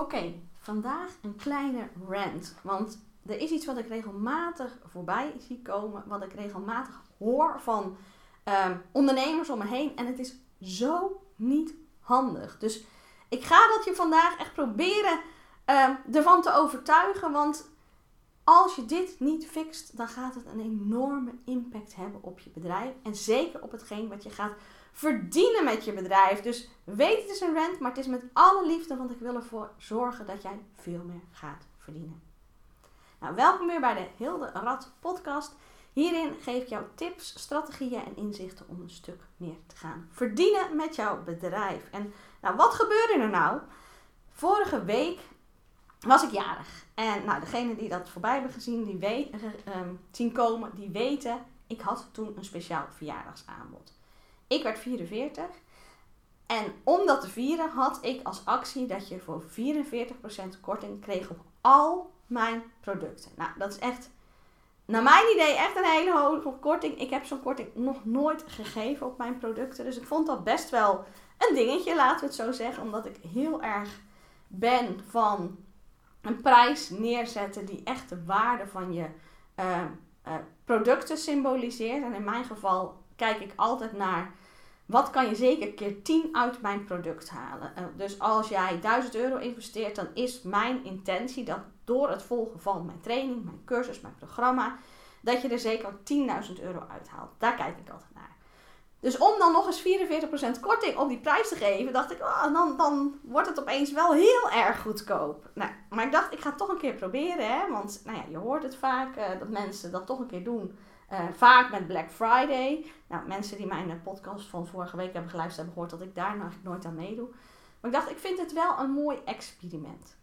Oké, vandaag een kleine rant. Want er is iets wat ik regelmatig voorbij zie komen. Wat ik regelmatig hoor van ehm, ondernemers om me heen. En het is zo niet handig. Dus ik ga dat je vandaag echt proberen um, ervan te overtuigen. Want als je dit niet fixt, dan gaat het een enorme impact hebben op je bedrijf. En zeker op hetgeen wat je gaat verdienen met je bedrijf. Dus weet het is een rent, maar het is met alle liefde, want ik wil ervoor zorgen dat jij veel meer gaat verdienen. Nou, welkom weer bij de Hilde Rad podcast. Hierin geef ik jou tips, strategieën en inzichten om een stuk meer te gaan verdienen met jouw bedrijf. En nou, wat gebeurde er nou? Vorige week was ik jarig. En nou, degene die dat voorbij hebben gezien, die weet, uh, zien komen, die weten, ik had toen een speciaal verjaardagsaanbod. Ik werd 44. En om dat te vieren had ik als actie dat je voor 44% korting kreeg op al mijn producten. Nou, dat is echt, naar mijn idee, echt een hele hoge korting. Ik heb zo'n korting nog nooit gegeven op mijn producten. Dus ik vond dat best wel een dingetje, laten we het zo zeggen. Omdat ik heel erg ben van een prijs neerzetten die echt de waarde van je uh, uh, producten symboliseert. En in mijn geval kijk ik altijd naar wat kan je zeker keer 10 uit mijn product halen. Uh, dus als jij 1000 euro investeert, dan is mijn intentie dat door het volgen van mijn training, mijn cursus, mijn programma, dat je er zeker 10.000 euro uithaalt. Daar kijk ik altijd naar. Dus om dan nog eens 44% korting op die prijs te geven, dacht ik, oh, dan, dan wordt het opeens wel heel erg goedkoop. Nou, maar ik dacht, ik ga het toch een keer proberen. Hè? Want nou ja, je hoort het vaak uh, dat mensen dat toch een keer doen. Uh, vaak met Black Friday. Nou, mensen die mijn podcast van vorige week hebben geluisterd hebben gehoord dat ik daar eigenlijk nooit aan meedoe. Maar ik dacht, ik vind het wel een mooi experiment.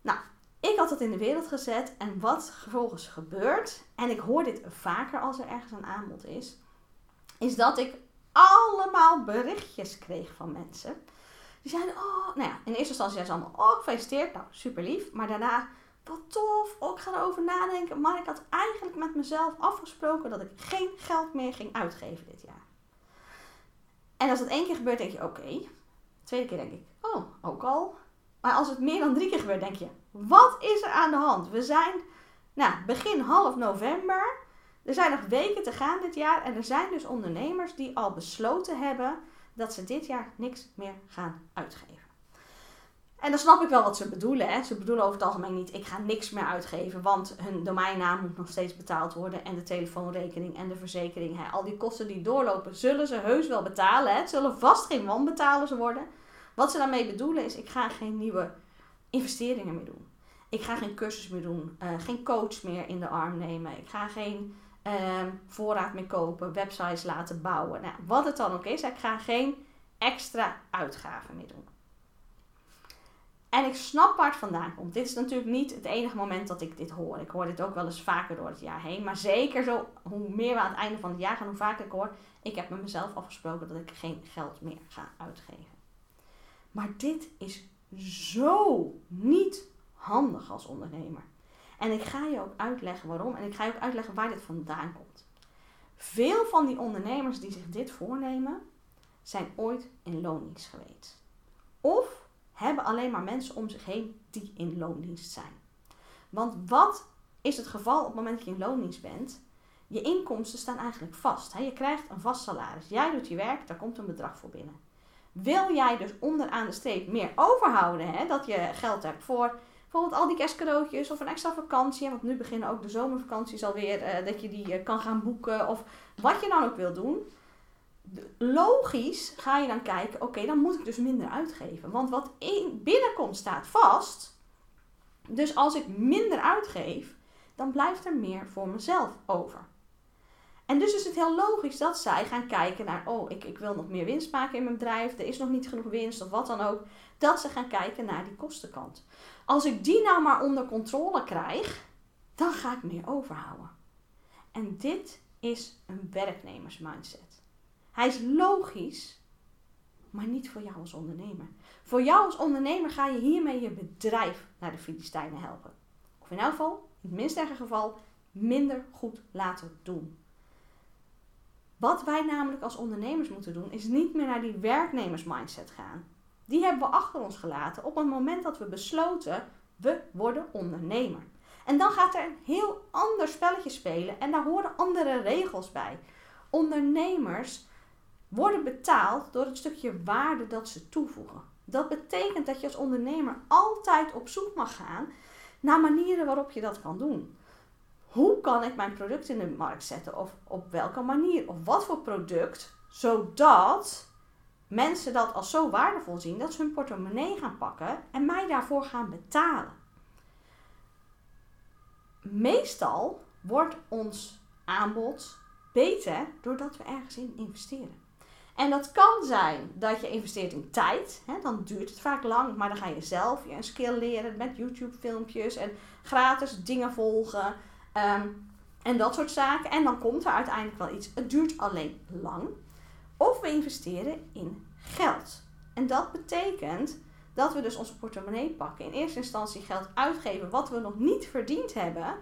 Nou, ik had het in de wereld gezet en wat vervolgens gebeurt, en ik hoor dit vaker als er ergens een aanbod is, is dat ik allemaal berichtjes kreeg van mensen. Die zeiden, oh, nou ja, in eerste instantie zeiden ze allemaal, oh, gefeliciteerd, nou, super lief. Maar daarna, wat tof, oh, ik ga erover nadenken. Maar ik had eigenlijk met mezelf afgesproken dat ik geen geld meer ging uitgeven dit jaar. En als dat één keer gebeurt, denk je, oké. Tweede keer denk ik, oh, ook al. Maar als het meer dan drie keer gebeurt, denk je, wat is er aan de hand? We zijn, nou, begin half november. Er zijn nog weken te gaan dit jaar en er zijn dus ondernemers die al besloten hebben dat ze dit jaar niks meer gaan uitgeven. En dan snap ik wel wat ze bedoelen. Hè. Ze bedoelen over het algemeen niet, ik ga niks meer uitgeven, want hun domeinnaam moet nog steeds betaald worden en de telefoonrekening en de verzekering. Hè. Al die kosten die doorlopen, zullen ze heus wel betalen. Hè. Het zullen vast geen wanbetalers worden. Wat ze daarmee bedoelen is, ik ga geen nieuwe investeringen meer doen. Ik ga geen cursus meer doen, uh, geen coach meer in de arm nemen. Ik ga geen uh, voorraad meer kopen, websites laten bouwen. Nou, wat het dan ook is, ik ga geen extra uitgaven meer doen. En ik snap waar het vandaan komt. Dit is natuurlijk niet het enige moment dat ik dit hoor. Ik hoor dit ook wel eens vaker door het jaar heen. Maar zeker zo, hoe meer we aan het einde van het jaar gaan, hoe vaker ik hoor. Ik heb met mezelf afgesproken dat ik geen geld meer ga uitgeven. Maar dit is zo niet handig als ondernemer. En ik ga je ook uitleggen waarom. En ik ga je ook uitleggen waar dit vandaan komt. Veel van die ondernemers die zich dit voornemen, zijn ooit in loondienst geweest. Of hebben alleen maar mensen om zich heen die in loondienst zijn. Want wat is het geval op het moment dat je in loondienst bent? Je inkomsten staan eigenlijk vast. Je krijgt een vast salaris. Jij doet je werk, daar komt een bedrag voor binnen. Wil jij dus onderaan de streep meer overhouden, hè, dat je geld hebt voor bijvoorbeeld al die kerstcadeautjes of een extra vakantie. Want nu beginnen ook de zomervakanties alweer, uh, dat je die uh, kan gaan boeken of wat je dan ook wil doen. Logisch ga je dan kijken, oké, dan moet ik dus minder uitgeven. Want wat in, binnenkomt staat vast. Dus als ik minder uitgeef, dan blijft er meer voor mezelf over. En dus is het heel logisch dat zij gaan kijken naar, oh, ik, ik wil nog meer winst maken in mijn bedrijf, er is nog niet genoeg winst of wat dan ook. Dat ze gaan kijken naar die kostenkant. Als ik die nou maar onder controle krijg, dan ga ik meer overhouden. En dit is een werknemersmindset. Hij is logisch, maar niet voor jou als ondernemer. Voor jou als ondernemer ga je hiermee je bedrijf naar de Filistijnen helpen. Of in elk geval, in het minst erge geval, minder goed laten doen. Wat wij namelijk als ondernemers moeten doen, is niet meer naar die werknemersmindset gaan. Die hebben we achter ons gelaten op het moment dat we besloten, we worden ondernemer. En dan gaat er een heel ander spelletje spelen en daar horen andere regels bij. Ondernemers worden betaald door het stukje waarde dat ze toevoegen. Dat betekent dat je als ondernemer altijd op zoek mag gaan naar manieren waarop je dat kan doen. Hoe kan ik mijn product in de markt zetten? Of op welke manier? Of wat voor product? Zodat mensen dat als zo waardevol zien dat ze hun portemonnee gaan pakken en mij daarvoor gaan betalen. Meestal wordt ons aanbod beter doordat we ergens in investeren. En dat kan zijn dat je investeert in tijd. Hè, dan duurt het vaak lang, maar dan ga je zelf je een skill leren met YouTube filmpjes en gratis dingen volgen. Ehm, en dat soort zaken. En dan komt er uiteindelijk wel iets. Het duurt alleen lang. Of we investeren in geld. En dat betekent dat we dus onze portemonnee pakken. In eerste instantie geld uitgeven wat we nog niet verdiend hebben.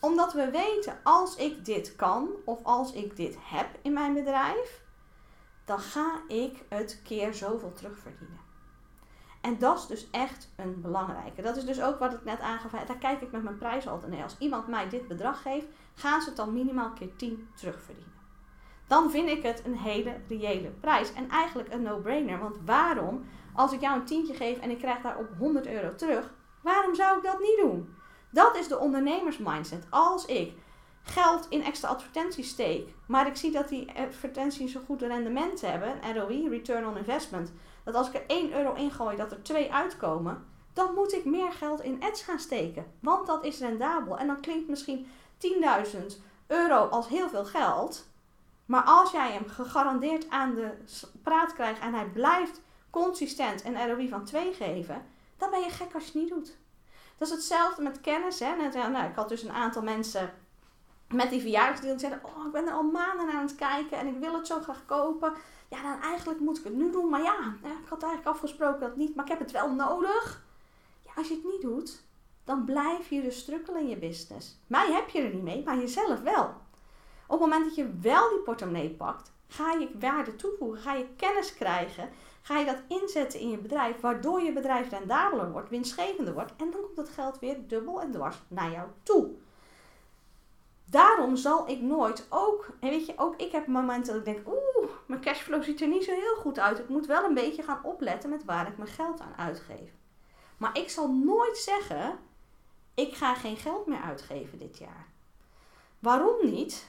Omdat we weten, als ik dit kan of als ik dit heb in mijn bedrijf, dan ga ik het keer zoveel terugverdienen. En dat is dus echt een belangrijke. Dat is dus ook wat ik net aangaf. Daar kijk ik met mijn prijs altijd naar. Als iemand mij dit bedrag geeft, gaan ze het dan minimaal keer 10 terugverdienen. Dan vind ik het een hele reële prijs. En eigenlijk een no-brainer. Want waarom, als ik jou een tientje geef en ik krijg daarop 100 euro terug, waarom zou ik dat niet doen? Dat is de ondernemersmindset. Als ik geld in extra advertenties steek, maar ik zie dat die advertenties een goed rendement hebben, ROI, Return on Investment, dat als ik er 1 euro in gooi, dat er 2 uitkomen, dan moet ik meer geld in ads gaan steken. Want dat is rendabel. En dan klinkt misschien 10.000 euro als heel veel geld. Maar als jij hem gegarandeerd aan de praat krijgt en hij blijft consistent een ROI van 2 geven, dan ben je gek als je het niet doet. Dat is hetzelfde met kennis. Hè? Nou, ik had dus een aantal mensen met die verjaardagsdeal zeiden: Oh, ik ben er al maanden aan het kijken en ik wil het zo graag kopen. Ja, dan eigenlijk moet ik het nu doen. Maar ja, ik had eigenlijk afgesproken dat niet, maar ik heb het wel nodig. Ja, als je het niet doet, dan blijf je dus strukkelen in je business. Mij heb je er niet mee, maar jezelf wel. Op het moment dat je wel die portemonnee pakt, ga je waarde toevoegen, ga je kennis krijgen, ga je dat inzetten in je bedrijf, waardoor je bedrijf rendabeler wordt, winstgevender wordt en dan komt dat geld weer dubbel en dwars naar jou toe daarom zal ik nooit ook, en weet je, ook ik heb momenten dat ik denk, oeh, mijn cashflow ziet er niet zo heel goed uit. Ik moet wel een beetje gaan opletten met waar ik mijn geld aan uitgeef. Maar ik zal nooit zeggen, ik ga geen geld meer uitgeven dit jaar. Waarom niet?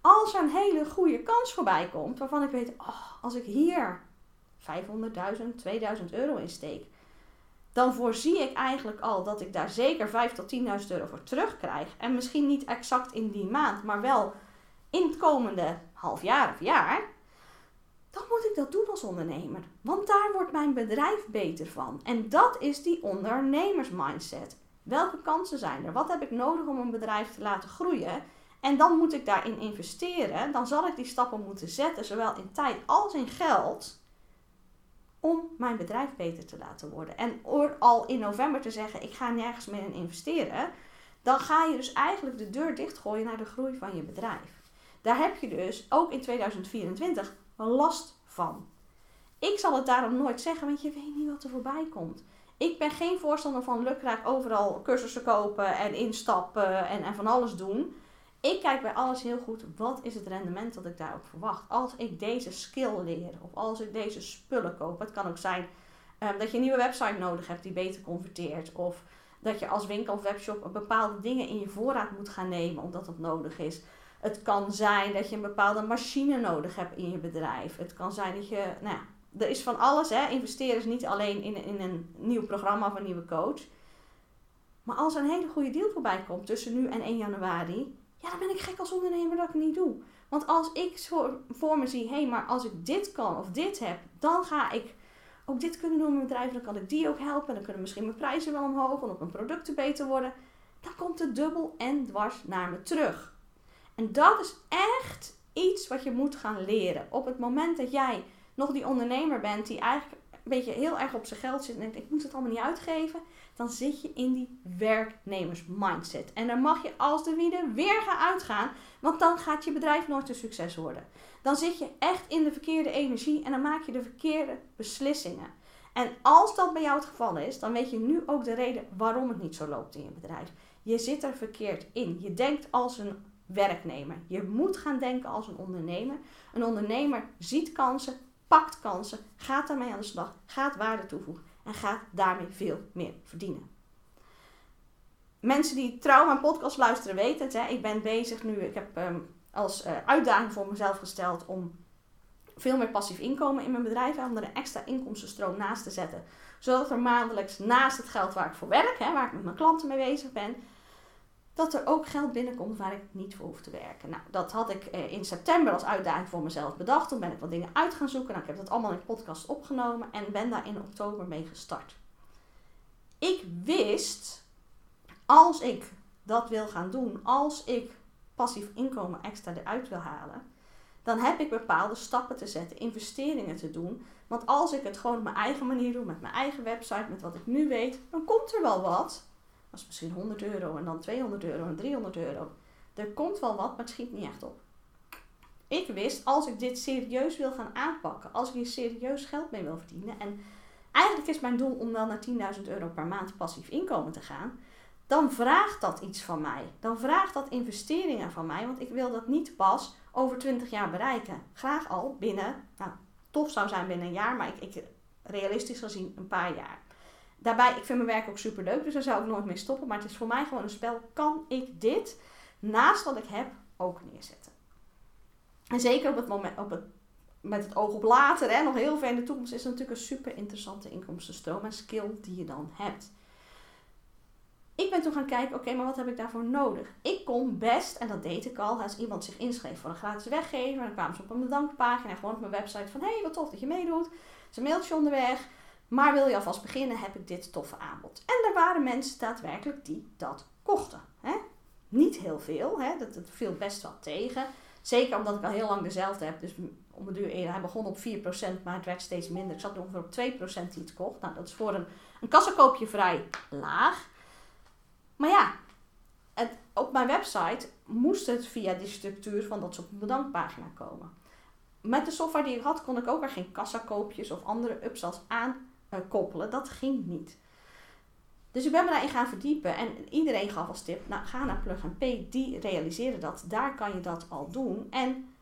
Als er een hele goede kans voorbij komt, waarvan ik weet, oh, als ik hier 500.000, 2000 euro in steek, dan voorzie ik eigenlijk al dat ik daar zeker 5 tot 10.000 euro voor terugkrijg. En misschien niet exact in die maand, maar wel in het komende half jaar of jaar. Dan moet ik dat doen als ondernemer. Want daar wordt mijn bedrijf beter van. En dat is die ondernemersmindset. Welke kansen zijn er? Wat heb ik nodig om een bedrijf te laten groeien? En dan moet ik daarin investeren. Dan zal ik die stappen moeten zetten, zowel in tijd als in geld om mijn bedrijf beter te laten worden. En door al in november te zeggen, ik ga nergens meer in investeren, dan ga je dus eigenlijk de deur dichtgooien naar de groei van je bedrijf. Daar heb je dus ook in 2024 last van. Ik zal het daarom nooit zeggen, want je weet niet wat er voorbij komt. Ik ben geen voorstander van lukraak overal cursussen kopen en instappen en, en van alles doen. Ik kijk bij alles heel goed, wat is het rendement dat ik daarop verwacht? Als ik deze skill leer of als ik deze spullen koop. Het kan ook zijn um, dat je een nieuwe website nodig hebt die beter converteert. Of dat je als winkel of webshop bepaalde dingen in je voorraad moet gaan nemen omdat dat nodig is. Het kan zijn dat je een bepaalde machine nodig hebt in je bedrijf. Het kan zijn dat je, nou ja, er is van alles. Hè. Investeren is niet alleen in, in een nieuw programma of een nieuwe coach. Maar als er een hele goede deal voorbij komt tussen nu en 1 januari, ja, dan ben ik gek als ondernemer dat ik het niet doe. Want als ik voor, me zie, hé, hey, maar als ik dit kan of dit heb, dan ga ik ook dit kunnen doen in mijn bedrijf. Dan kan ik die ook helpen. En dan kunnen misschien mijn prijzen wel omhoog, omdat mijn producten beter worden. Dan komt het dubbel en dwars naar me terug. En dat is echt iets wat je moet gaan leren. Op het moment dat jij nog die ondernemer bent die eigenlijk een beetje heel erg op zijn geld zit en denkt, ik moet het allemaal niet uitgeven dan zit je in die werknemersmindset. En dan mag je als de wiede weer gaan uitgaan, want dan gaat je bedrijf nooit een succes worden. Dan zit je echt in de verkeerde energie en dan maak je de verkeerde beslissingen. En als dat bij jou het geval is, dan weet je nu ook de reden waarom het niet zo loopt in je bedrijf. Je zit er verkeerd in. Je denkt als een werknemer. Je moet gaan denken als een ondernemer. Een ondernemer ziet kansen, pakt kansen, gaat daarmee aan de slag, gaat waarde toevoegen en gaat daarmee veel meer verdienen. Mensen die trouw mijn podcast luisteren weten het. Hè? Ik ben bezig nu, ik heb um, als uh, uitdaging voor mezelf gesteld om veel meer passief inkomen in mijn bedrijf, om er een extra inkomstenstroom naast te zetten. Zodat er maandelijks naast het geld waar ik voor werk, hè, waar ik met mijn klanten mee bezig ben, dat er ook geld binnenkomt waar ik niet voor hoef te werken. Nou, dat had ik eh, in september als uitdaging voor mezelf bedacht. Toen ben ik wat dingen uit gaan zoeken. Nou, ik heb dat allemaal in de podcast opgenomen en ben daar in oktober mee gestart. Ik wist, als ik dat wil gaan doen, als ik passief inkomen extra eruit wil halen, dan heb ik bepaalde stappen te zetten, investeringen te doen. Want als ik het gewoon op mijn eigen manier doe, met mijn eigen website, met wat ik nu weet, dan komt er wel wat. Dat is misschien 100 euro en dan 200 euro en 300 euro. Er komt wel wat, maar het schiet niet echt op. Ik wist, als ik dit serieus wil gaan aanpakken, als ik hier serieus geld mee wil verdienen, en eigenlijk is mijn doel om wel naar 10.000 euro per maand passief inkomen te gaan, dan vraagt dat iets van mij. Dan vraagt dat investeringen van mij, want ik wil dat niet pas over 20 jaar bereiken. Graag al binnen, nou, tof zou zijn binnen een jaar, maar ik, ik realistisch gezien een paar jaar. Daarbij, ik vind mijn werk ook super leuk, dus daar zou ik nooit mee stoppen. Maar het is voor mij gewoon een spel. Kan ik dit naast wat ik heb ook neerzetten? En zeker op het moment, op het, met het oog op later, hè, nog heel ver in de toekomst, is het natuurlijk een super interessante inkomstenstroom en skill die je dan hebt. Ik ben toen gaan kijken, oké, maar wat heb ik daarvoor nodig? Ik kon best, en dat deed ik al, als iemand zich inschreef voor een gratis weggever, dan kwamen ze op een bedankpagina, gewoon op mijn website van, hé, hey, wat tof dat je meedoet. een mailtje onderweg. Maar wil je alvast beginnen, heb ik dit toffe aanbod. En er waren mensen daadwerkelijk die dat kochten. Hè? Niet heel veel, hè? Dat, viel best wel tegen. Zeker omdat ik al heel lang dezelfde heb. Dus om het duur eerder, hij begon op 4%, maar het werd steeds minder. Ik zat ongeveer op 2% die het kocht. Nou, dat is voor een, een kassakoopje vrij laag. Maar ja, op mijn website moest het via die structuur van dat een bedankpagina komen. Met de software die ik had, kon ik ook er geen kassakoopjes of andere upsells aan uh, koppelen. Dat ging niet. Dus ik ben me daarin gaan verdiepen en iedereen gaf als tip, nou ga naar Plug P, die realiseren dat. Daar kan je dat al doen. En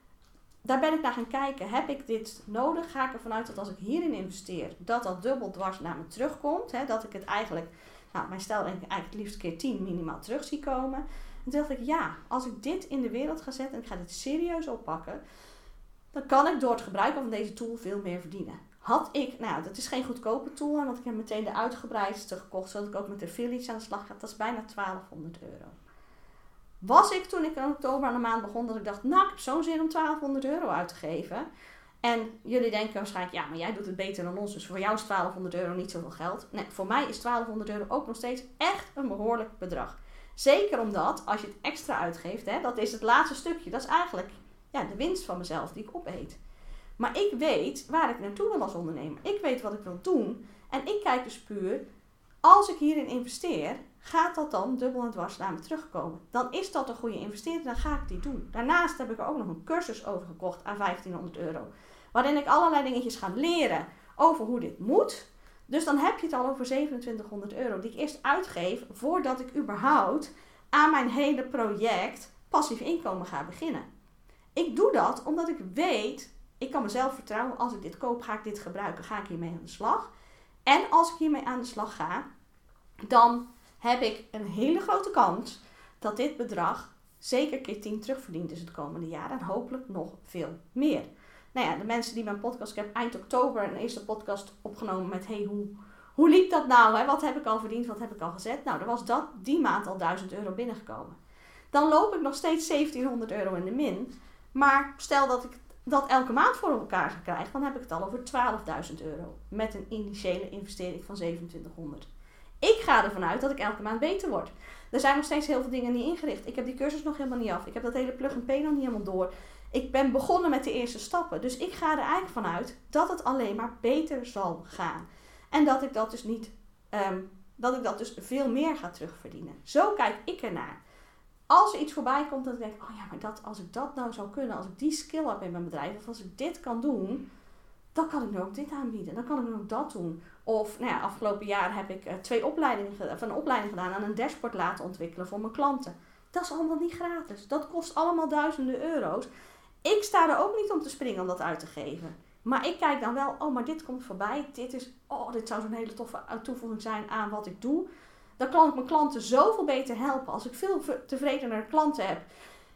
daar ben ik naar gaan kijken, heb ik dit nodig? Ga ik ervan uit dat als ik hierin investeer, dat dat dubbel dwars naar me terugkomt. Hè? Dat ik het eigenlijk, nou mijn stijl eigenlijk het liefst keer 10 minimaal terug zie komen. En toen dacht ik, ja, als ik dit in de wereld ga zetten en ik ga dit serieus oppakken, dan kan ik door het gebruiken van deze tool veel meer verdienen had ik, nou dat is geen goedkope tool, want ik heb meteen de uitgebreidste gekocht, zodat ik ook met de affiliates aan de slag ga. Dat is bijna 1200 euro. Was ik toen ik in oktober aan de maand begon, dat ik dacht, nou ik heb zo'n zin om 1200 euro uit te geven. En jullie denken waarschijnlijk, ja, maar jij doet het beter dan ons, dus voor jou is 1200 euro niet zoveel geld. Nee, voor mij is 1200 euro ook nog steeds echt een behoorlijk bedrag. Zeker omdat, als je het extra uitgeeft, hè, dat is het laatste stukje, dat is eigenlijk ja, de winst van mezelf die ik opeet. Maar ik weet waar ik naartoe wil als ondernemer. Ik weet wat ik wil doen. En ik kijk dus puur, als ik hierin investeer, gaat dat dan dubbel en dwars naar me terugkomen. Dan is dat een goede investering, dan ga ik die doen. Daarnaast heb ik er ook nog een cursus over gekocht aan 1500 euro. Waarin ik allerlei dingetjes ga leren over hoe dit moet. Dus dan heb je het al over 2700 euro die ik eerst uitgeef voordat ik überhaupt aan mijn hele project passief inkomen ga beginnen. Ik doe dat omdat ik weet ik kan mezelf vertrouwen, als ik dit koop, ga ik dit gebruiken, ga ik hiermee aan de slag. En als ik hiermee aan de slag ga, dan heb ik een hele grote kans dat dit bedrag zeker keer 10 terugverdient is het komende jaar. En hopelijk nog veel meer. Nou ja, de mensen die mijn podcast, ik heb eind oktober een eerste podcast opgenomen met hey, hoe, hoe liep dat nou? Hè? Wat heb ik al verdiend? Wat heb ik al gezet? Nou, er was dat die maand al 1000 euro binnengekomen. Dan loop ik nog steeds 1700 euro in de min. Maar stel dat ik dat elke maand voor elkaar krijg, dan heb ik het al over 12.000 euro. Met een initiële investering van 2700. Ik ga ervan uit dat ik elke maand beter word. Er zijn nog steeds heel veel dingen niet ingericht. Ik heb die cursus nog helemaal niet af. Ik heb dat hele plug and pay nog niet helemaal door. Ik ben begonnen met de eerste stappen. Dus ik ga er eigenlijk vanuit dat het alleen maar beter zal gaan. En dat ik dat dus niet, ehm, dat ik dat dus veel meer ga terugverdienen. Zo kijk ik ernaar als er iets voorbij komt, dan denk ik, oh ja, maar dat, als ik dat nou zou kunnen, als ik die skill heb in mijn bedrijf, of als ik dit kan doen, dan kan ik nu ook dit aanbieden. Dan kan ik nu ook dat doen. Of nou ja, afgelopen jaar heb ik uh, twee opleidingen, of een opleiding gedaan aan een dashboard laten ontwikkelen voor mijn klanten. Dat is allemaal niet gratis. Dat kost allemaal duizenden euro's. Ik sta er ook niet om te springen om dat uit te geven. Maar ik kijk dan wel, oh, maar dit komt voorbij. Dit is, oh, dit zou zo'n hele toffe toevoeging zijn aan wat ik doe. Dan kan ik mijn klanten zoveel beter helpen. Als ik veel tevredener klanten heb,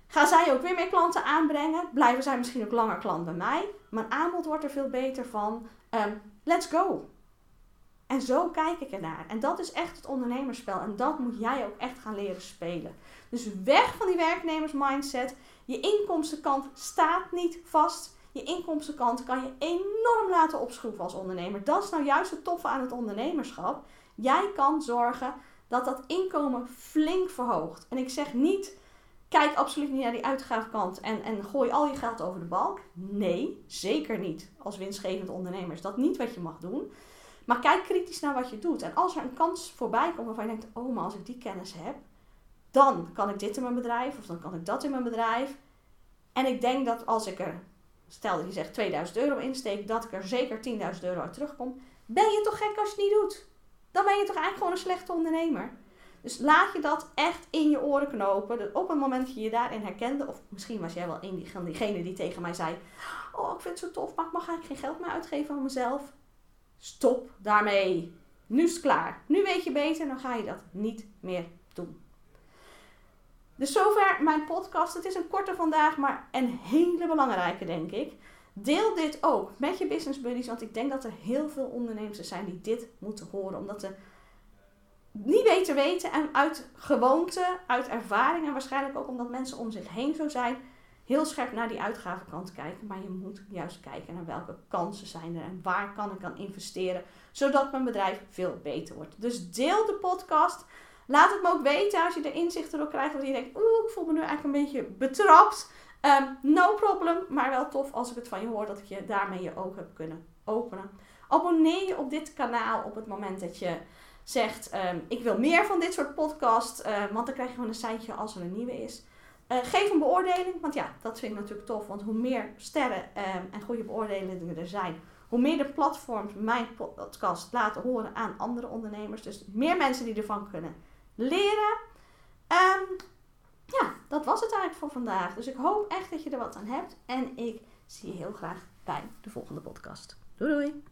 gaan zij ook weer meer klanten aanbrengen. Blijven zij misschien ook langer klant bij mij. Mijn aanbod wordt er veel beter van. Um, let's go. En zo kijk ik ernaar. En dat is echt het ondernemerspel. En dat moet jij ook echt gaan leren spelen. Dus weg van die werknemersmindset. Je inkomstenkant staat niet vast. Je inkomstenkant kan je enorm laten opschroeven als ondernemer. Dat is nou juist het toffe aan het ondernemerschap. Jij kan zorgen dat dat inkomen flink verhoogt. En ik zeg niet, kijk absoluut niet naar die uitgavenkant en, en gooi al je geld over de balk. Nee, zeker niet. Als winstgevend ondernemer is dat niet wat je mag doen. Maar kijk kritisch naar wat je doet. En als er een kans voorbij komt waarvan je denkt, oh maar als ik die kennis heb, dan kan ik dit in mijn bedrijf of dan kan ik dat in mijn bedrijf. En ik denk dat als ik er, stel dat je zegt 2000 euro insteek, dat ik er zeker 10.000 euro uit terugkom. Ben je toch gek als je het niet doet? Dan ben je toch eigenlijk gewoon een slechte ondernemer. Dus laat je dat echt in je oren knopen. Dat op het moment dat je je daarin herkende, of misschien was jij wel een van diegenen die tegen mij zei: Oh, ik vind het zo tof, maar ik mag eigenlijk geen geld meer uitgeven aan mezelf. Stop daarmee. Nu is het klaar. Nu weet je beter, dan ga je dat niet meer doen. Dus zover mijn podcast. Het is een korte vandaag, maar een hele belangrijke, denk ik. Deel dit ook met je business buddies, want ik denk dat er heel veel ondernemers zijn die dit moeten horen, omdat ze niet beter weten en uit gewoonte, uit ervaring en waarschijnlijk ook omdat mensen om zich heen zo zijn, heel scherp naar die uitgavenkant kijken. Maar je moet juist kijken naar welke kansen zijn er en waar kan ik dan investeren, zodat mijn bedrijf veel beter wordt. Dus deel de podcast. Laat het me ook weten als je er inzichten door krijgt. Dat je denkt, oeh, ik voel me nu eigenlijk een beetje betrapt. Um, no problem, maar wel tof als ik het van je hoor dat ik je daarmee je ogen heb kunnen openen. Abonneer je op dit kanaal op het moment dat je zegt, um, ik wil meer van dit soort podcast, uh, want dan krijg je gewoon een seintje als er een nieuwe is. Uh, geef een beoordeling, want ja, dat vind ik natuurlijk tof. Want hoe meer sterren um, en goede beoordelingen er zijn, hoe meer de platforms mijn podcast laten horen aan andere ondernemers. Dus meer mensen die ervan kunnen leren. Um, ja, dat was het eigenlijk voor vandaag. Dus ik hoop echt dat je er wat aan hebt. En ik zie je heel graag bij de volgende podcast. Doei doei!